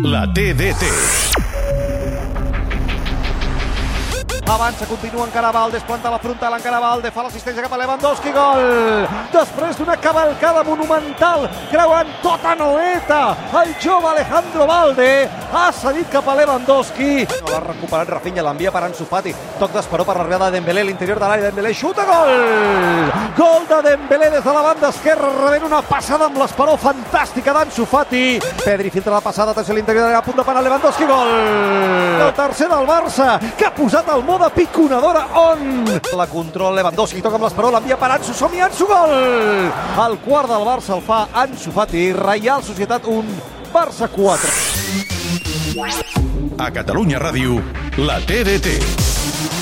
La TDT. Avança, continua encara Valdes, planta la frontal, encara Valde, fa l'assistència cap a Lewandowski, gol! Després d'una cavalcada monumental, creuant tota Noeta, el jove Alejandro Valde ha cedit cap a Lewandowski. No l'ha recuperat Rafinha, l'envia per Ansu Fati. Toc d'esperó per l'arribada de Dembélé, l'interior de l'àrea, Dembélé xuta, gol! Gol de Dembélé des de la banda esquerra, rebent una passada amb l'esperó fantàstica d'Ansu Fati. Pedri filtra la passada, atenció a l'interior de l'àrea, punt de parar Lewandowski, gol! El tercer del Barça, que ha posat el mode piconadora on la control Lewandowski toca amb l'esperó, l'envia per Ansu, som Ansu, gol! El quart del Barça el fa Ansu Fati, Reial Societat 1, Barça 4. A Catalunya Ràdio, la TDT.